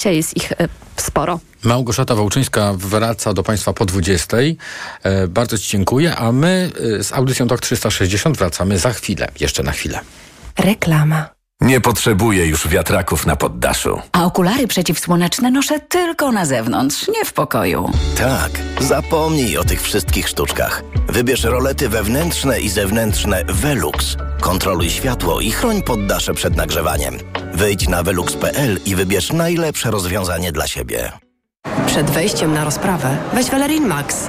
Dzisiaj jest ich e, sporo. Małgorzata Wołczyńska wraca do Państwa po 20. E, bardzo Ci dziękuję, a my e, z audycją TOK 360 wracamy za chwilę, jeszcze na chwilę. Reklama. Nie potrzebuję już wiatraków na poddaszu. A okulary przeciwsłoneczne noszę tylko na zewnątrz, nie w pokoju. Tak, zapomnij o tych wszystkich sztuczkach. Wybierz rolety wewnętrzne i zewnętrzne Velux. Kontroluj światło i chroń poddasze przed nagrzewaniem. Wejdź na velux.pl i wybierz najlepsze rozwiązanie dla siebie. Przed wejściem na rozprawę weź Valerin Max,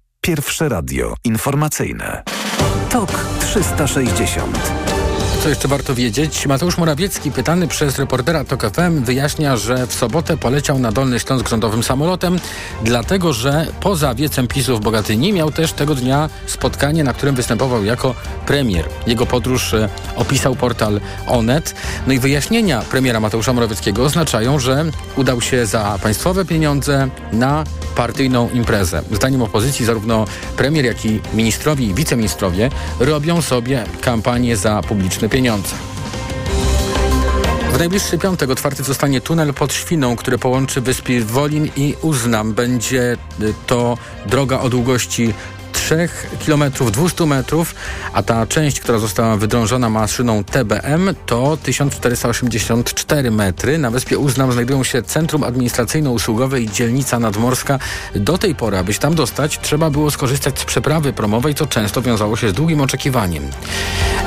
Pierwsze radio informacyjne. TOK 360. Co jeszcze warto wiedzieć? Mateusz Morawiecki, pytany przez reportera TOK FM, wyjaśnia, że w sobotę poleciał na Dolny Śląsk rządowym samolotem, dlatego że poza wiecem PiSu w Bogatyni miał też tego dnia spotkanie, na którym występował jako premier. Jego podróż e, opisał portal Onet. No i wyjaśnienia premiera Mateusza Morawieckiego oznaczają, że udał się za państwowe pieniądze na partyjną imprezę. Zdaniem opozycji zarówno premier, jak i ministrowie i wiceministrowie robią sobie kampanię za publiczne pieniądze. W najbliższy piątek otwarty zostanie tunel pod Świną, który połączy wyspy Wolin i Uznam. Będzie y, to droga o długości 3 km 200 metrów, a ta część, która została wydrążona maszyną TBM to 1484 metry. Na wyspie Uznam znajdują się Centrum Administracyjno-Usługowe i Dzielnica Nadmorska. Do tej pory, aby się tam dostać, trzeba było skorzystać z przeprawy promowej, co często wiązało się z długim oczekiwaniem.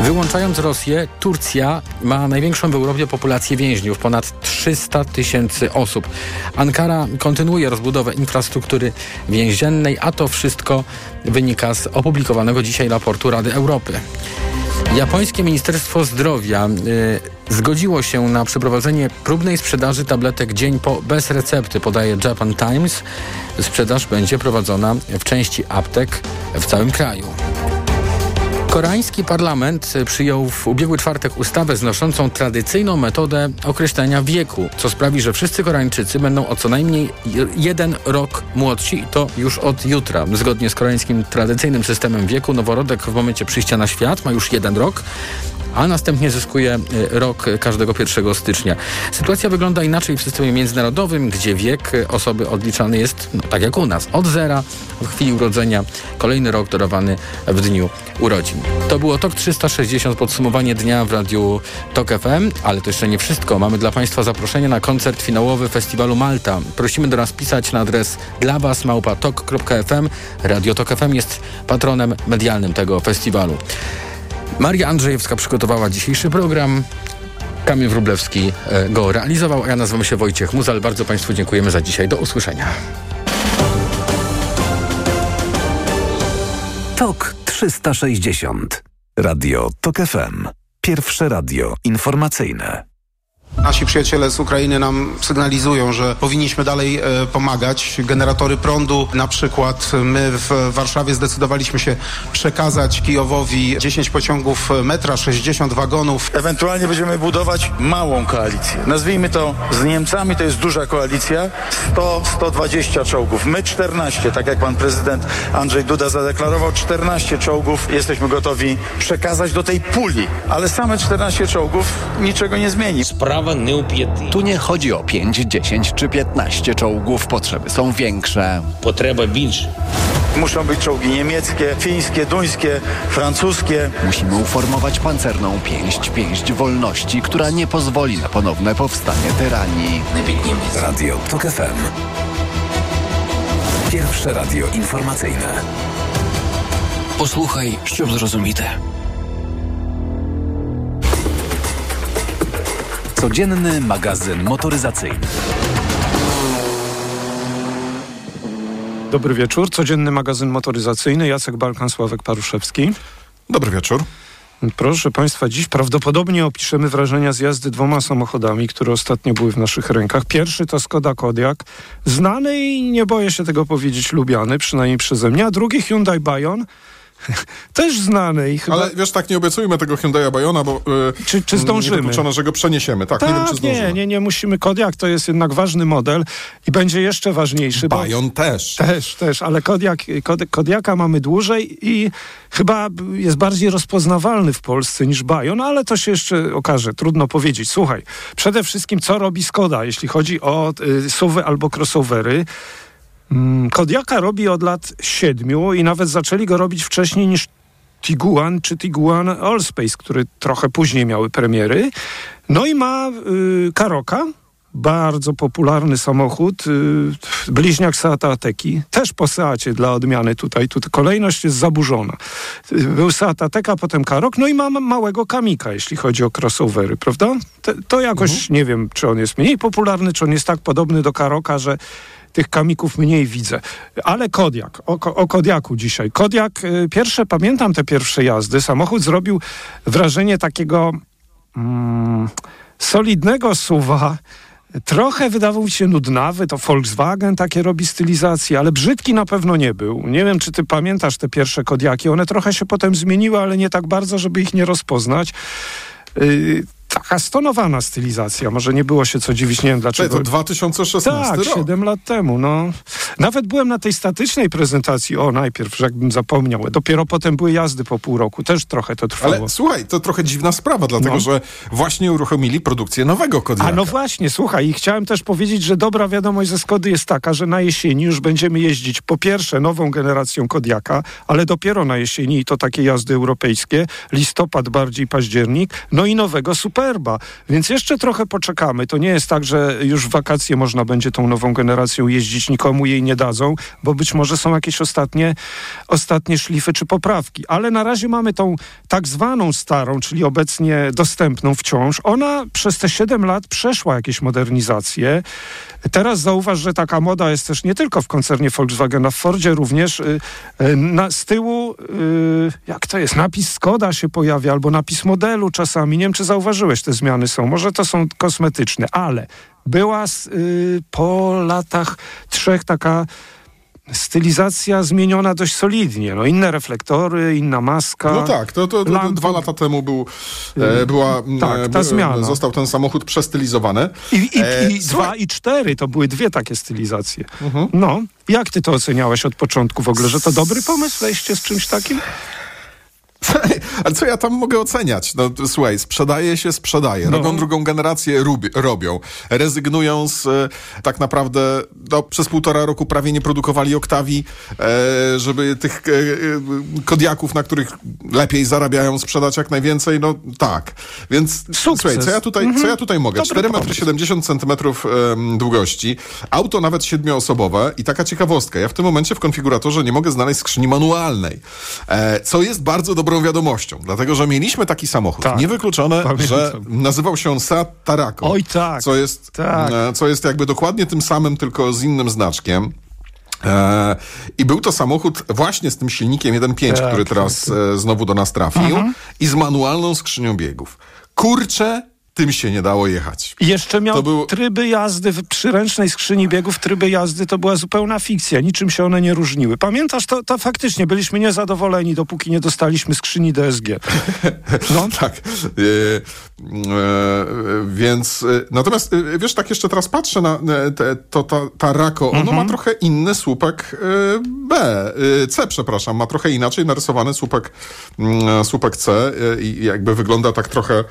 Wyłączając Rosję, Turcja ma największą w Europie populację więźniów, ponad 300 tysięcy osób. Ankara kontynuuje rozbudowę infrastruktury więziennej, a to wszystko wynika z opublikowanego dzisiaj raportu Rady Europy. Japońskie Ministerstwo Zdrowia y, zgodziło się na przeprowadzenie próbnej sprzedaży tabletek dzień po bez recepty, podaje Japan Times. Sprzedaż będzie prowadzona w części aptek w całym kraju. Koreański parlament przyjął w ubiegły czwartek ustawę znoszącą tradycyjną metodę określenia wieku, co sprawi, że wszyscy Koreańczycy będą o co najmniej jeden rok młodsi i to już od jutra. Zgodnie z koreańskim tradycyjnym systemem wieku, noworodek w momencie przyjścia na świat ma już jeden rok, a następnie zyskuje e, rok każdego 1 stycznia. Sytuacja wygląda inaczej w systemie międzynarodowym, gdzie wiek osoby odliczany jest, no, tak jak u nas, od zera w chwili urodzenia, kolejny rok dodawany w dniu urodzin. To było TOK 360, podsumowanie dnia w radiu TOK FM, ale to jeszcze nie wszystko. Mamy dla Państwa zaproszenie na koncert finałowy Festiwalu Malta. Prosimy do nas pisać na adres dla Was małpa tok.fm. Radio TOK FM jest patronem medialnym tego festiwalu. Maria Andrzejewska przygotowała dzisiejszy program. Kamil Wrublewski e, go realizował, ja nazywam się Wojciech Muzal. Bardzo Państwu dziękujemy za dzisiaj. Do usłyszenia. TOK 360. Radio TOK FM. Pierwsze radio informacyjne. Nasi przyjaciele z Ukrainy nam sygnalizują, że powinniśmy dalej e, pomagać. Generatory prądu na przykład. My w Warszawie zdecydowaliśmy się przekazać Kijowowi 10 pociągów metra, 60 wagonów. Ewentualnie będziemy budować małą koalicję. Nazwijmy to z Niemcami, to jest duża koalicja. 100-120 czołgów. My 14, tak jak pan prezydent Andrzej Duda zadeklarował, 14 czołgów jesteśmy gotowi przekazać do tej puli. Ale same 14 czołgów niczego nie zmieni. Sprawa tu nie chodzi o 5, 10 czy 15 czołgów. Potrzeby są większe. Potrzeba większa. Muszą być czołgi niemieckie, fińskie, duńskie, francuskie. Musimy uformować pancerną pięść, pięść wolności, która nie pozwoli na ponowne powstanie tyranii. Radio TOK FM. Pierwsze radio informacyjne. Posłuchaj, ściub zrozumite. Codzienny magazyn motoryzacyjny. Dobry wieczór. Codzienny magazyn motoryzacyjny. Jacek Balkan, Sławek Paruszewski. Dobry wieczór. Proszę Państwa, dziś prawdopodobnie opiszemy wrażenia z jazdy dwoma samochodami, które ostatnio były w naszych rękach. Pierwszy to Skoda Kodiaq, znany i nie boję się tego powiedzieć, lubiany, przynajmniej przeze mnie, a drugi Hyundai Bayon, też znany i chyba... Ale wiesz, tak nie obiecujmy tego Hyundai Bayona, bo yy, czy, czy zdążymy? Niewykluczone, że go przeniesiemy. Tak, tak nie wiem, czy zdążymy. nie, nie, nie musimy. Kodiak to jest jednak ważny model i będzie jeszcze ważniejszy. Bayon też. Też, też, ale Kodiak, Kod, Kodiaka mamy dłużej i chyba jest bardziej rozpoznawalny w Polsce niż Bayon, ale to się jeszcze okaże. Trudno powiedzieć. Słuchaj, przede wszystkim co robi Skoda, jeśli chodzi o y, suwy albo crossovery. Mm, Kodiaka robi od lat siedmiu i nawet zaczęli go robić wcześniej niż Tiguan czy Tiguan Allspace, który trochę później miały premiery. No i ma y, Karoka, bardzo popularny samochód, y, bliźniak Seata Ateki, też po Seacie dla odmiany tutaj, tutaj kolejność jest zaburzona. Y, był Seat Ateka, potem Karok, no i ma małego Kamika, jeśli chodzi o crossovery, prawda? Te, to jakoś, mhm. nie wiem, czy on jest mniej popularny, czy on jest tak podobny do Karoka, że tych kamików mniej widzę. Ale Kodiak, o, o Kodiaku dzisiaj. Kodiak, y, pierwsze, pamiętam te pierwsze jazdy, samochód zrobił wrażenie takiego mm, solidnego suwa, Trochę wydawał się nudnawy, to Volkswagen takie robi stylizacje, ale brzydki na pewno nie był. Nie wiem, czy ty pamiętasz te pierwsze Kodiaki. One trochę się potem zmieniły, ale nie tak bardzo, żeby ich nie rozpoznać. Yy, taka stonowana stylizacja. Może nie było się co dziwić, nie wiem dlaczego. to 2016 Tak, rok. 7 lat temu, no. Nawet byłem na tej statycznej prezentacji, o najpierw, jakbym zapomniał. Dopiero potem były jazdy po pół roku, też trochę to trwało. Ale słuchaj, to trochę dziwna sprawa, dlatego No. że właśnie uruchomili produkcję nowego Kodiaka. A no właśnie, słuchaj, i chciałem też powiedzieć, że dobra wiadomość ze Skody jest taka, że na jesieni już będziemy jeździć po pierwsze nową generacją Kodiaka, ale dopiero na jesieni i to takie jazdy europejskie, listopad bardziej październik, no i nowego Więc jeszcze trochę poczekamy. To nie jest tak, że już w wakacje można będzie tą nową generacją jeździć, nikomu jej nie dadzą, bo być może są jakieś ostatnie, ostatnie szlify czy poprawki. Ale na razie mamy tą tak zwaną starą, czyli obecnie dostępną wciąż. Ona przez te 7 lat przeszła jakieś modernizacje. Teraz zauważ, że taka moda jest też nie tylko w koncernie Volkswagena, w Fordzie również. Y, y, na, z tyłu, y, jak to jest, napis Skoda się pojawia, albo napis modelu czasami. Nie wiem, czy zauważyłeś, te zmiany są. Może to są kosmetyczne, ale była y, po latach trzech taka stylizacja zmieniona dość solidnie. No, inne reflektory, inna maska. No tak, to, to, to, dwa lata temu był, e, była, Tak, e, ta by- zmiana. został ten samochód przestylizowany. I, i, E, i dwa i cztery to były dwie takie stylizacje. Mhm. No, jak ty to oceniałeś od początku w ogóle, że to dobry pomysł wejście z czymś takim? Ale co ja tam mogę oceniać? No słuchaj, sprzedaje się, sprzedaje. No. Robią drugą generację, rubi, robią. Rezygnują z e, tak naprawdę, no, przez półtora roku prawie nie produkowali Oktawi, e, żeby tych e, Kodiaków, na których lepiej zarabiają, sprzedać jak najwięcej. No tak. Więc słuchaj, co ja tutaj, Mhm. co ja tutaj mogę? Dobry 4,70 m centymetrów em, długości, auto nawet siedmioosobowe i taka ciekawostka. Ja w tym momencie w konfiguratorze nie mogę znaleźć skrzyni manualnej, co jest bardzo dobrą wiadomością, dlatego że mieliśmy taki samochód. Tak. Niewykluczone, Pamiętam. że nazywał się on Seat Tarako. Oj, tak. Co jest, Tak. e, co jest jakby dokładnie tym samym, tylko z innym znaczkiem. E, I był to samochód właśnie z tym silnikiem 1.5, Tak, który teraz e, znowu do nas trafił Mhm. i z manualną skrzynią biegów. Kurczę, tym się nie dało jechać. Jeszcze miał To był- tryby jazdy w przyręcznej skrzyni biegów, tryby jazdy to była zupełna fikcja, niczym się one nie różniły. Pamiętasz, to, to faktycznie byliśmy niezadowoleni, dopóki nie dostaliśmy skrzyni DSG. No tak. E, e, więc e, natomiast e, wiesz, tak jeszcze teraz patrzę na e, te, to, ta, ta Rako, ono Mhm. ma trochę inny słupek B, C, przepraszam, ma trochę inaczej narysowany słupek, mm, słupek C i jakby wygląda tak trochę,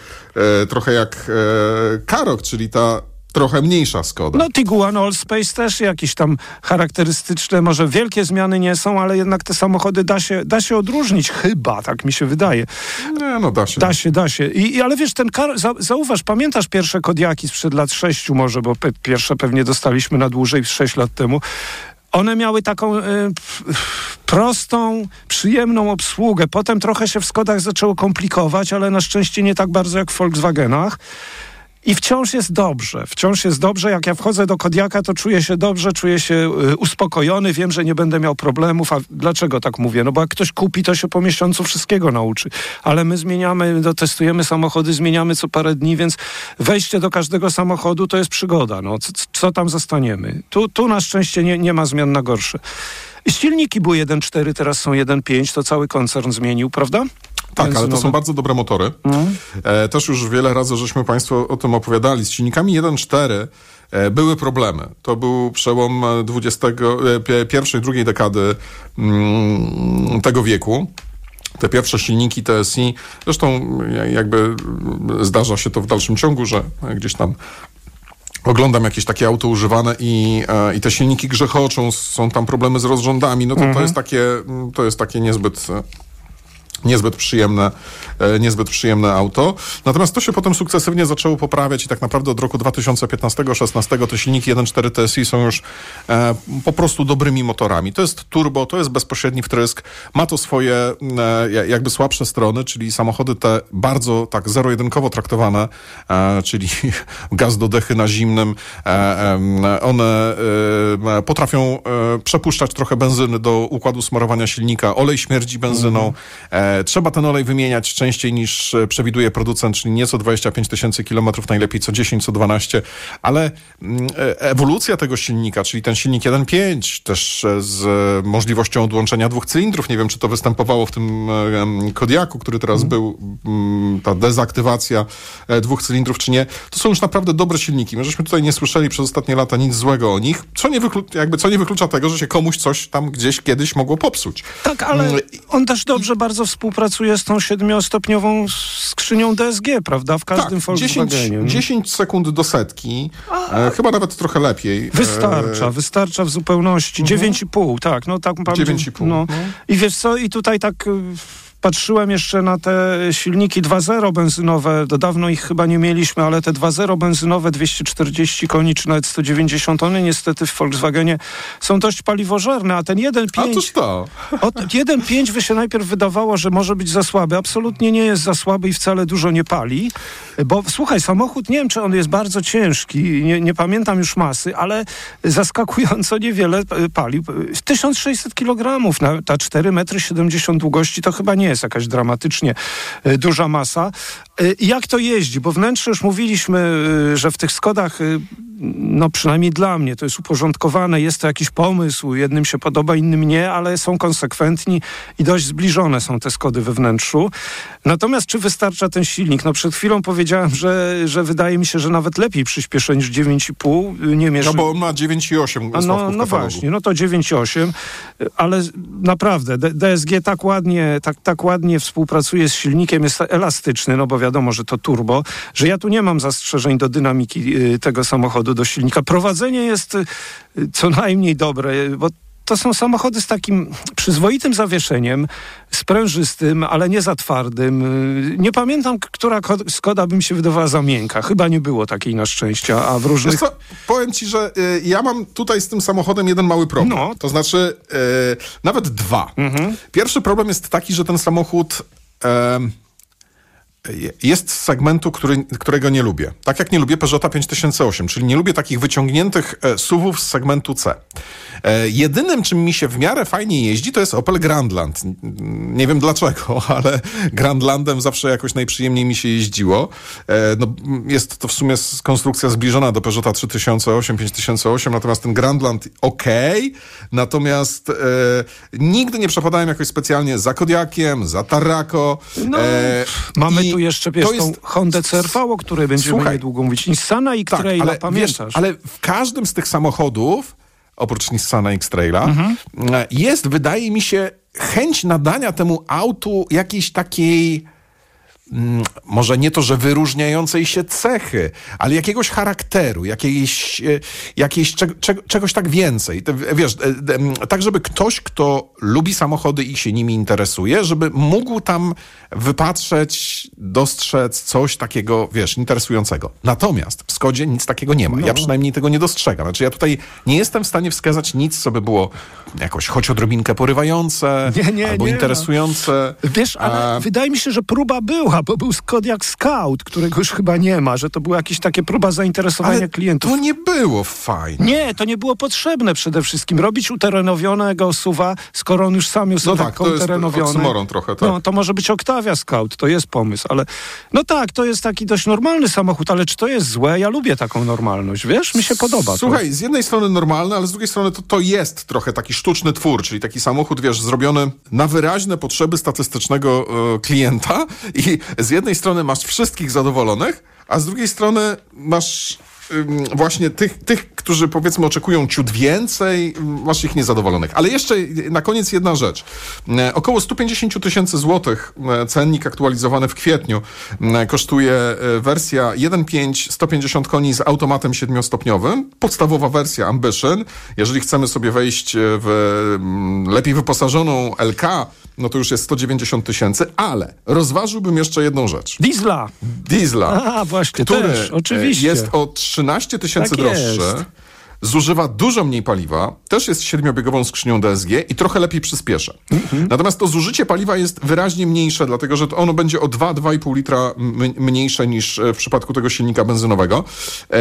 trochę jak e, Karok, czyli ta trochę mniejsza Skoda. No Tiguan Allspace też jakieś tam charakterystyczne, może wielkie zmiany nie są, ale jednak te samochody da się, da się odróżnić, chyba, tak mi się wydaje. Nie, no da się. Da się, da się. I, i, ale wiesz, ten kar, za, zauważ, pamiętasz pierwsze Kodiaki sprzed lat sześciu może, bo pe, pierwsze pewnie dostaliśmy na dłużej, sześć lat temu. One miały taką e, prostą, przyjemną obsługę. Potem trochę się w Skodach zaczęło komplikować, ale na szczęście nie tak bardzo jak w Volkswagenach. I wciąż jest dobrze, wciąż jest dobrze. Jak ja wchodzę do Kodiaka, to czuję się dobrze, czuję się y, uspokojony, wiem, że nie będę miał problemów. A dlaczego tak mówię? No bo jak ktoś kupi, to się po miesiącu wszystkiego nauczy. Ale my zmieniamy, no, testujemy samochody, zmieniamy co parę dni, więc wejście do każdego samochodu to jest przygoda. No, co, co tam zostaniemy? Tu, tu na szczęście nie, nie ma zmian na gorsze. Silniki były 1.4, teraz są 1.5, to cały koncern zmienił, prawda? Tak, ale to są bardzo dobre motory. E, też już wiele razy żeśmy Państwu o tym opowiadali. Z silnikami 1.4 e, były problemy. To był przełom e, 20, e, pie- pierwszej, drugiej dekady mm, tego wieku. Te pierwsze silniki TSI, zresztą ja- jakby mm, zdarza się to w dalszym ciągu, że gdzieś tam oglądam jakieś takie auto używane i, i te silniki grzechoczą, są tam problemy z rozrządami, no to, to Mhm. jest takie, mm, to jest takie niezbyt... e, Niezbyt przyjemne, e, niezbyt przyjemne auto. Natomiast to się potem sukcesywnie zaczęło poprawiać i tak naprawdę od roku 2015-16 te silniki 1.4 TSI są już e, po prostu dobrymi motorami. To jest turbo, to jest bezpośredni wtrysk. Ma to swoje e, ja- jakby słabsze strony, czyli samochody te bardzo tak zero-jedynkowo traktowane, e, czyli gaz do dechy na zimnym. E, one e, potrafią e, przepuszczać trochę benzyny do układu smarowania silnika. Olej śmierdzi benzyną. Trzeba ten olej wymieniać częściej niż e, przewiduje producent, czyli nie co 25 tysięcy kilometrów, najlepiej co 10, co 12. Ale mm, e, ewolucja tego silnika, czyli ten silnik 1.5, też e, z możliwością odłączenia dwóch cylindrów, nie wiem, czy to występowało w tym Kodiaku, który teraz był, mm, ta dezaktywacja dwóch cylindrów, czy nie. To są już naprawdę dobre silniki. My żeśmy tutaj nie słyszeli przez ostatnie lata nic złego o nich, co nie, wyklu- jakby, co nie wyklucza tego, że się komuś coś tam gdzieś kiedyś mogło popsuć. Tak, ale Mm, on też dobrze bardzo współpracuje z tą siedmiostopniową skrzynią DSG, prawda? W każdym tak, 10, Volkswagenie. no. 10 sekund do setki, e, chyba nawet trochę lepiej. Wystarcza, E, wystarcza w zupełności. 9,5, tak, no tak. pan- 9,5, No. no. I wiesz co, i tutaj tak y, patrzyłem jeszcze na te silniki 2.0 benzynowe, do dawno ich chyba nie mieliśmy, ale te 2.0 benzynowe 240 koni, czy nawet 190, one niestety w Volkswagenie są dość paliwożerne, a ten 1.5... A toż to. Od 1.5 by się najpierw wydawało, że może być za słaby. Absolutnie nie jest za słaby i wcale dużo nie pali. Bo słuchaj, samochód, nie wiem, czy on jest bardzo ciężki, nie, nie pamiętam już masy, ale zaskakująco niewiele e, pali. 1600 kg na, na 4,70 m długości to chyba nie jest jakaś dramatycznie e, duża masa. E, Jak to jeździ? Bo wnętrze już mówiliśmy, e, że w tych Skodach no przynajmniej dla mnie to jest uporządkowane, jest to jakiś pomysł, jednym się podoba, innym nie, ale są konsekwentni i dość zbliżone są te Skody we wnętrzu. Natomiast czy wystarcza ten silnik? No przed chwilą powiedziałem, że, że wydaje mi się, że nawet lepiej przyspieszę niż 9,5. Nie mierzy... No bo on ma 9,8 A sławków no, no właśnie, no to 9,8, ale naprawdę DSG tak ładnie, tak, tak ładnie współpracuje z silnikiem, jest elastyczny, no bo wiadomo, że to turbo, że ja tu nie mam zastrzeżeń do dynamiki y, tego samochodu, do silnika. Prowadzenie jest y, co najmniej dobre, bo to są samochody z takim przyzwoitym zawieszeniem, sprężystym, ale nie za twardym. Y, Nie pamiętam, która ko- Skoda by mi się wydawała za miękka. Chyba nie było takiej na szczęście, a w różnych... Co, powiem ci, że y, ja mam tutaj z tym samochodem jeden mały problem. No. To znaczy, y, nawet dwa. Mhm. Pierwszy problem jest taki, że ten samochód je- jest z segmentu, który, którego nie lubię. Tak jak nie lubię Peugeota 5008, czyli nie lubię takich wyciągniętych e, SUVów z segmentu C. E, jedynym, czym mi się w miarę fajnie jeździ, to jest Opel Grandland. Nie wiem dlaczego, ale Grandlandem zawsze jakoś najprzyjemniej mi się jeździło. E, no, jest to w sumie konstrukcja zbliżona do Peugeota 3008, 5008, natomiast ten Grandland ok, natomiast e, nigdy nie przepadałem jakoś specjalnie za Kodiakiem, za Tarraco. No, e, Mamy tu jeszcze, wiesz, to tą jest- Hondę CRV, o której będziemy Słuchaj. niedługo mówić. Nissana i tak, X-Traila, ale, pamiętasz? wiesz, ale w każdym z tych samochodów, oprócz Nissana X-Traila, Mhm. e, jest, wydaje mi się, chęć nadania temu autu jakiejś takiej może nie to, że wyróżniającej się cechy, ale jakiegoś charakteru, jakiejś, e, jakiejś czeg, czeg, czegoś tak więcej. Wiesz, e, tak żeby ktoś, kto lubi samochody i się nimi interesuje, żeby mógł tam wypatrzeć, dostrzec coś takiego, wiesz, interesującego. Natomiast w Skodzie nic takiego nie ma. No. Ja przynajmniej tego nie dostrzegam. Znaczy ja tutaj nie jestem w stanie wskazać nic, co by było jakoś choć odrobinkę porywające, Nie, nie, albo nie, no. interesujące. Wiesz, ale A- wydaje mi się, że próba była, bo był Kodiak Scout, którego już chyba nie ma, że to była jakieś takie próba zainteresowania Ale klientów. to nie było fajne. Nie, to nie było potrzebne przede wszystkim. Robić uterenowionego suwa, skoro on już sam jest No tak, to jest uterenowiony. trochę, tak. No, to może być Octavia Scout, to jest pomysł, ale no tak, to jest taki dość normalny samochód, ale czy to jest złe? Ja lubię taką normalność, wiesz? Mi się podoba. Słuchaj, z jednej strony normalne, ale z drugiej strony to, to jest trochę taki sztuczny twór, czyli taki samochód, wiesz, zrobiony na wyraźne potrzeby statystycznego e, klienta i z jednej strony masz wszystkich zadowolonych, a z drugiej strony masz właśnie tych, tych, którzy powiedzmy oczekują ciut więcej, masz ich niezadowolonych. Ale jeszcze na koniec jedna rzecz. E, Około 150 tysięcy złotych e, cennik aktualizowany w kwietniu e, kosztuje wersja 1.5 150 koni z automatem siedmiostopniowym. Podstawowa wersja Ambition. Jeżeli chcemy sobie wejść w lepiej wyposażoną LK, no to już jest 190 tysięcy, ale rozważyłbym jeszcze jedną rzecz. Diesla. Diesla, A, właśnie, który też, oczywiście. e, jest o 13 tysięcy Tak droższy. jest. Zużywa dużo mniej paliwa, też jest siedmiobiegową skrzynią DSG i trochę lepiej przyspieszy. Mhm. Natomiast to zużycie paliwa jest wyraźnie mniejsze, dlatego że to ono będzie o 2-2,5 litra mniejsze niż e, w przypadku tego silnika benzynowego. E,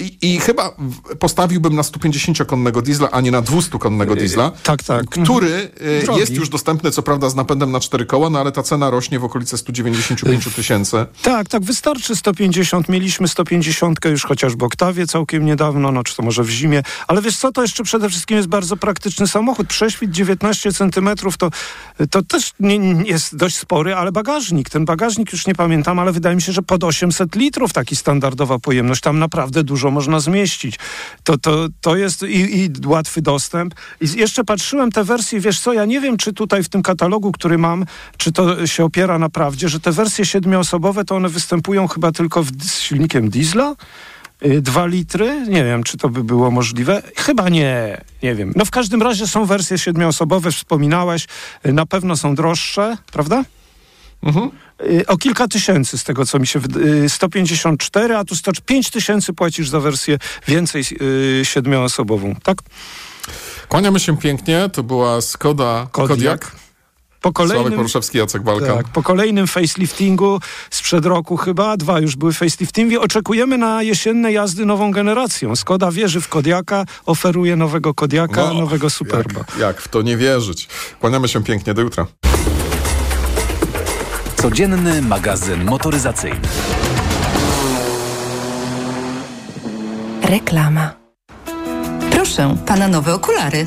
i, I chyba postawiłbym na 150-konnego diesla, a nie na 200-konnego diesla, tak, tak. który e, Drogi. jest już dostępny, co prawda z napędem na 4 koła, no ale ta cena rośnie w okolice 195 tysięcy. Tak, tak, wystarczy 150. Mieliśmy 150 już chociażby Oktawie całkiem niedawno, no to może w zimie. Ale wiesz co, to jeszcze przede wszystkim jest bardzo praktyczny samochód. Prześwit 19 centymetrów to, to też nie, nie jest dość spory, ale bagażnik, ten bagażnik już nie pamiętam, ale wydaje mi się, że pod 800 litrów taki standardowa pojemność. Tam naprawdę dużo można zmieścić. To, to, to jest i, i łatwy dostęp. I jeszcze patrzyłem te wersje, wiesz co, ja nie wiem, czy tutaj w tym katalogu, który mam, czy to się opiera na prawdzie, że te wersje siedmioosobowe, to one występują chyba tylko w, z silnikiem diesla. Y, Dwa litry? Nie wiem, czy to by było możliwe. Chyba nie, nie wiem. No w każdym razie są wersje siedmioosobowe, wspominałeś. Y, Na pewno są droższe, prawda? Y, O kilka tysięcy z tego, co mi się... wyd- y, 154, a tu 105 tysięcy płacisz za wersję więcej siedmioosobową, tak? Kłaniamy się pięknie, to była Skoda Kodiak. Po Sławek kolejnym, Poruszewski, Jacek Walka. tak, po kolejnym faceliftingu sprzed roku chyba, dwa już były faceliftingi, oczekujemy na jesienne jazdy nową generacją. Skoda wierzy w Kodiaka, oferuje nowego Kodiaka, No, nowego Superba. Jak, jak w to nie wierzyć? Kłaniamy się pięknie, do jutra. Codzienny magazyn motoryzacyjny. Reklama. Proszę, pana nowe okulary.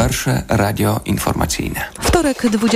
Pierwsze radio informacyjne. Wtorek, 20